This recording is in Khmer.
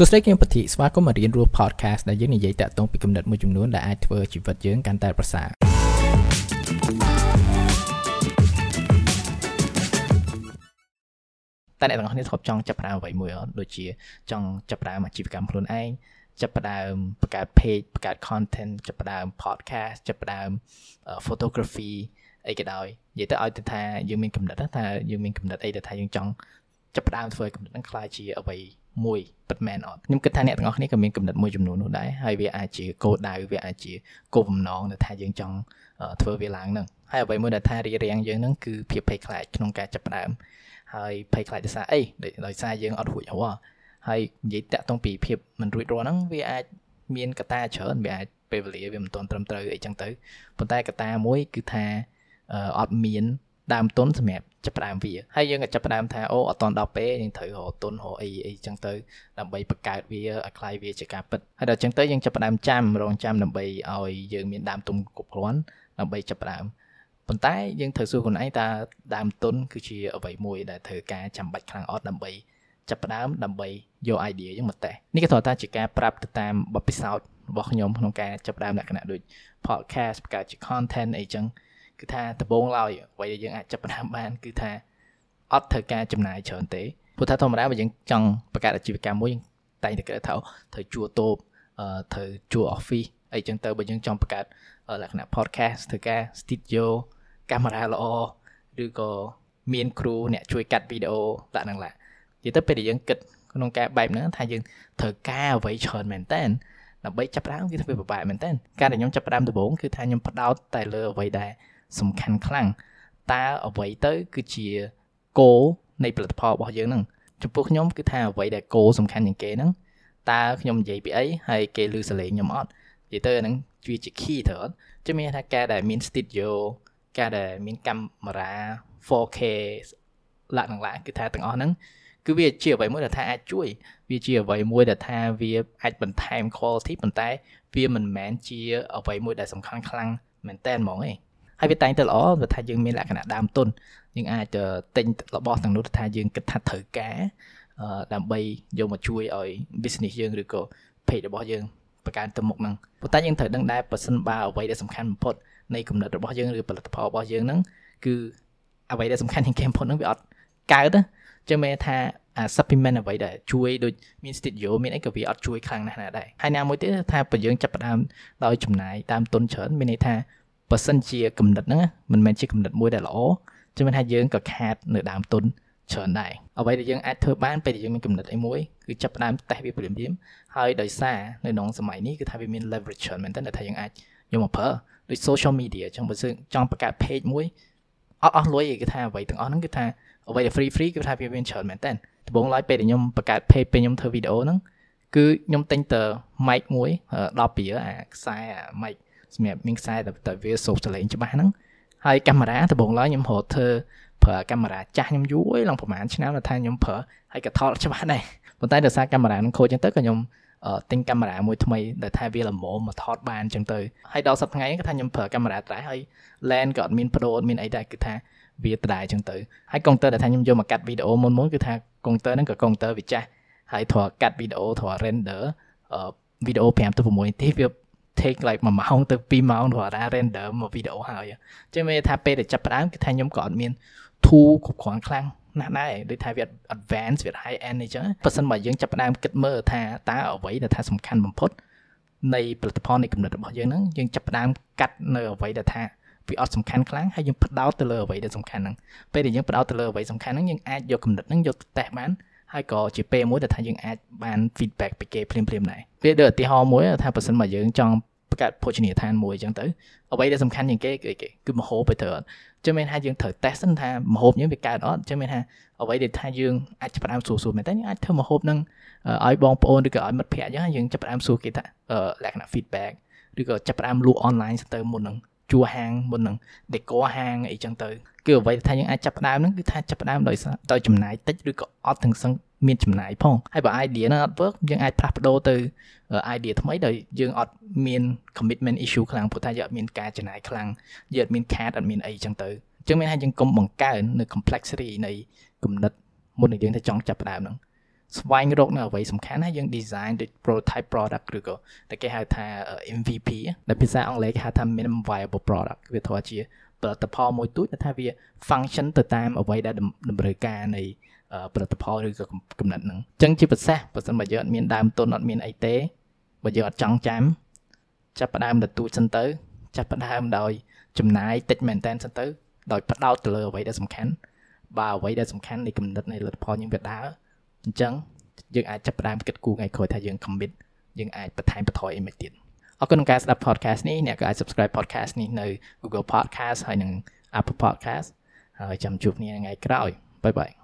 សួស្តីគឹមពធីស្វាគមន៍មករៀនរស់ podcast ដែលយើងនិយាយតាក់ទងពីគំនិតមួយចំនួនដែលអាចធ្វើជីវិតយើងកាន់តែប្រសើរតែអ្នកទាំងអស់គ្នាធ្លាប់ចង់ចាប់ផ្ដើមអ្វីមួយអត់ដូចជាចង់ចាប់ផ្ដើមអាជីវកម្មខ្លួនឯងចាប់ផ្ដើមបង្កើត page បង្កើត content ចាប់ផ្ដើម podcast ចាប់ផ្ដើម photography អីក៏ដោយនិយាយទៅឲ្យទៅថាយើងមានកំណត់ថាយើងមានកំណត់អីទៅថាយើងចង់ចាប់ផ្ដើមធ្វើកំណត់ហ្នឹងខ្លាយជាអ្វី មួយពិតមែនអត់ខ្ញុំគិតថាអ្នកទាំងអស់គ្នាក៏មានកំណត់មួយចំនួននោះដែរហើយវាអាចជាគោលដៅវាអាចជាគោលបំណងដែលថាយើងចង់ធ្វើវាឡើងហ្នឹងហើយអ្វីមួយដែលថារៀបរៀងយើងហ្នឹងគឺភាពភ័យខ្លាចក្នុងការចាប់ផ្ដើមហើយភ័យខ្លាចដោយសារអីដោយសារយើងអត់រួចរាល់ហើយនិយាយតាក់ទងពីភាពមិនរួចរាល់ហ្នឹងវាអាចមានកត្តាច្រើនវាអាចពេលវេលាវាមិនទាន់ត្រឹមត្រូវអីចឹងទៅប៉ុន្តែកត្តាមួយគឺថាអត់មានដើមទុនសម្រាប់ ចាប់ផ្ដើមវាហើយយើងក៏ចាប់ផ្ដើមថាអូអត់តន់ដល់ពេលយើងត្រូវរកទុនរកអីអីចឹងទៅដើម្បីបង្កើតវាឲ្យคล้ายវាជាការពិតហើយដល់ចឹងទៅយើងចាប់ផ្ដើមចាំរងចាំដើម្បីឲ្យយើងមានដើមទុនគ្រប់គ្រាន់ដើម្បីចាប់ផ្ដើមប៉ុន្តែយើងត្រូវសួរខ្លួនឯងតើដើមទុនគឺជាអ្វីមួយដែលត្រូវការចាំបាច់ខ្លាំងអត់ដើម្បីចាប់ផ្ដើមដើម្បីយក idea យើងមកតេស្តនេះក៏ថាជាការប្រាប់ទៅតាមបទពិសោធន៍របស់ខ្ញុំក្នុងការចាប់ផ្ដើមលក្ខណៈដូច podcast បង្កើតជា content អីចឹង គឺថាដំបូងឡើយអ្វីដែលយើងអាចចាប់ផ្ដើមបានគឺថាអត់ត្រូវការចំណាយច្រើនទេព្រោះថាធម្មតាបើយើងចង់បង្កើតអាជីវកម្មមួយតែងតែគិតថាត្រូវជួតូបត្រូវជួ office អីចឹងទៅបើយើងចង់បង្កើតលក្ខណៈ podcast ធ្វើការ studio កាមេរ៉ាល្អឬក៏មានគ្រូអ្នកជួយកាត់វីដេអូដាក់នឹងឡានិយាយទៅពេលដែលយើងគិតក្នុងការបែបហ្នឹងថាយើងត្រូវការអ្វីច្រើនមែនតើដើម្បីចាប់ផ្ដើមគឺធ្វើពិបាកមែនតើការដែលខ្ញុំចាប់ផ្ដើមដំបូងគឺថាខ្ញុំផ្ដោតតែលើអ្វីដែល សំខាន់ខ្លាំងតើអ្វីទៅ គឺជាគោលនៃផលិតផលរបស់យើងហ្នឹងចំពោះខ្ញុំគឺថាអ្វីដែលគោលសំខាន់ជាងគេហ្នឹងតើខ្ញុំនិយាយពីអីហើយគេឮសលេងខ្ញុំអត់និយាយទៅអាហ្នឹងវាជា key ទៅអត់ជិះមានថាការដែលមាន studio ការដែលមានកាមេរ៉ា 4K ឡាក់នឹងឡាក់គឺថាទាំងអស់ហ្នឹងគឺវាជាអ្វីមួយដែលថាអាចជួយ វាជាអ្វីមួយដែលថាវាអាចបន្ថែម quality ប៉ុន្តែ វាមិនមែនជាអ្វីមួយដែលសំខាន់ខ្លាំងមែនតែនហ្មងឯង ហើយវាតែងទៅល្អបើថាយើងមានលក្ខណៈដើមទុនយើងអាចទៅទិញរបស់ទាំងនោះថាយើងគិតថាត្រូវការដើម្បីយកមកជួយឲ្យ business យើងឬក៏ page របស់យើងបង្កើនទៅមុខហ្នឹងប៉ុន្តែយើងត្រូវដឹងដែរបើសិនបើអ្វីដែលសំខាន់បំផុតនៃគំនិតរបស់យើងឬផលិតផលរបស់យើងហ្នឹងគឺអ្វីដែលសំខាន់ជាងគេបំផុតហ្នឹងវាអត់កើតទេចឹងមែនថាអា supplement អ្វីដែលជួយដូចមាន studio មានអីក៏វាអត់ជួយខ្លាំងណាស់ណាដែរហើយណាមួយទៀតថាបើយើងចាប់ផ្ដើមដោយចំណាយតាមទុនច្រើនមានន័យថា បើសិនជាគំនិតហ្នឹងមិនមែនជាគំនិតមួយដែលល្អជំនឿថាយើងក៏ខាតនៅដើមទុនច្រើនដែរអ្វីដែលយើងអាចធ្វើបានពេលដែលយើងមានគំនិតអីមួយគឺចាប់ផ្ដើមតេស្តវាព្រាមព្រាមហើយដោយសារនៅក្នុងសម័យនេះគឺថាវាមាន leverage ច្រើនមែនតើថាយើងអាចយកមកប្រើដូច social media អញ្ចឹងបើចង់បង្កើត page មួយអត់អស់លុយគេថាអ្វីទាំងអស់ហ្នឹងគឺថាអ្វីដែល free free គឺថាវាមានច្រើនមែនតើដំបូងឡើយពេលដែលខ្ញុំបង្កើត page ពេលខ្ញុំធ្វើវីដេអូហ្នឹងគឺខ្ញុំទិញទៅ mic មួយ10រៀលអាខ្សែអា mic សម្រាប់មានខ្សែតែវាសូសសលេងច្បាស់ហ្នឹងហើយកាមេរ៉ាដំបូងឡើយខ្ញុំរកធ្វើប្រើកាមេរ៉ាចាស់ខ្ញុំយូរឯងឡើងប្រហែលឆ្នាំថាខ្ញុំប្រើហើយក៏ថតច្បាស់ដែរប៉ុន្តែដោយសារកាមេរ៉ានឹងខូចចឹងទៅក៏ខ្ញុំទិញកាមេរ៉ាមួយថ្មីដែលថាវាល្មមមកថតបានចឹងទៅហើយដល់សប្តាហ៍ថ្ងៃគឺថាខ្ញុំប្រើកាមេរ៉ាត្រេះហើយ lens ក៏អត់មានប្រូអត់មានអីដែរគឺថាវាដដែលចឹងទៅហើយកុងទ័រដែលថាខ្ញុំយកមកកាត់វីដេអូមុនមុនគឺថាកុងទ័រហ្នឹងក៏កុងទ័រវាចាស់ហើយធរកាត់វីដេអូធរ render វីដេអូ5ទៅ6នាទីវា take like 1ម៉ោងទៅ2ម៉ោងរាល់តែ render មកវីដេអូហើយអញ្ចឹងមានថាពេលដែលចាប់ផ្ដើមគឺថាខ្ញុំក៏អត់មាន tool គ្រប់គ្រាន់ខ្លាំងណាស់ដែរដូចថាវា advance វា high end អីចឹងបើសិនបើយើងចាប់ផ្ដើមគិតមើលថាតើអ្វីដែលថាសំខាន់បំផុតនៃផលិតផលនៃកំណត់របស់យើងហ្នឹងយើងចាប់ផ្ដើមកាត់នៅអ្វីដែលថាវាអត់សំខាន់ខ្លាំងហើយយើងផ្ដោតទៅលើអ្វីដែលសំខាន់ហ្នឹងពេលដែលយើងផ្ដោតទៅលើអ្វីសំខាន់ហ្នឹងយើងអាចយកកំណត់ហ្នឹងយកទៅតេស្តបាន ហើយក៏ជាពេលមួយដែលថាយើងអាចបាន feedback ពីគេភ្លាមៗដែរវាដូចឧទាហរណ៍មួយថាបើសិនមកយើងចង់បង្កើតភោជនីយដ្ឋានមួយអញ្ចឹងទៅអ្វីដែលសំខាន់ជាងគេគឺគេគឺមហូបទៅត្រូវអត់ចឹងមានថាយើងត្រូវ test សិនថាមហូបយើងវាកើតអត់ចឹងមានថាអ្វីដែលថាយើងអាចចាប់ផ្ដើមសួរសួរមែនតើយើងអាចធ្វើមហូបនឹងឲ្យបងប្អូនឬក៏ឲ្យមិត្តភ័ក្តិអញ្ចឹងយើងចាប់ផ្ដើមសួរគេថាលក្ខណៈ feedback ឬក៏ចាប់ផ្ដើមលក់ online ទៅមុននឹងជួហាងមុននឹង decor ហាងអីចឹងទៅ គឺអ្វីថាយើងអាចចាប់ផ្ដើមហ្នឹងគឺថាចាប់ផ្ដើមដោយដោយចំណាយតិចឬក៏អត់ទាំងសឹងមានចំណាយផងហើយបើ idea ហ្នឹងអត់ work យើងអាចផ្លាស់ប្ដូរទៅ idea ថ្មីដោយយើងអត់មាន commitment issue ខ្លាំងព្រោះថាយើងអត់មានការចំណាយខ្លាំងយើងអត់មាន card អត់មានអីចឹងទៅអញ្ចឹងមានថាយើងកុំបង្កើននៅ complexity នៃគំនិតមុននឹងយើងទៅចង់ចាប់ផ្ដើមហ្នឹងស្វែងរកនៅអ្វីសំខាន់ហើយយើង design ដូច prototype product ឬក៏ដែលគេហៅថា MVP ដែលភាសាអង់គ្លេសគេហៅថា minimum viable product វាធ្វើជា ផលិតផលមួយទូចថាវា function ទៅតាមអ្វីដែលតម្រូវការនៃផលិតផលឬក៏កំណត់ហ្នឹងអញ្ចឹងជាប្រសេសបើសិនបើយើងអត់មានដើមទុនអត់មានអីទេបើយើងអត់ចង់ចាំចាប់ផ្ដើមទៅទូចសិនទៅ ចាប់ផ្ដើមដោយចំណាយតិចមែនតែនសិនទៅដោយផ្ដោតទៅលើអ្វីដែលសំខាន់បើអ្វីដែលសំខាន់នៃកំណត់នៃលទ្ធផលយើងវាដើរអញ្ចឹងយើងអាចចាប់ផ្ដើមគិតគូរថ្ងៃក្រោយថាយើង commit យើងអាចបន្ថែមបន្ថយអីមួយទៀត អរគុណក្នុងការស្ដាប់ podcast នេះអ្នកក៏អាច subscribe podcast នេះនៅ Google Podcast ហើយនិង Apple Podcast ហើយចាំជួបគ្នាថ្ងៃក្រោយបាយបាយ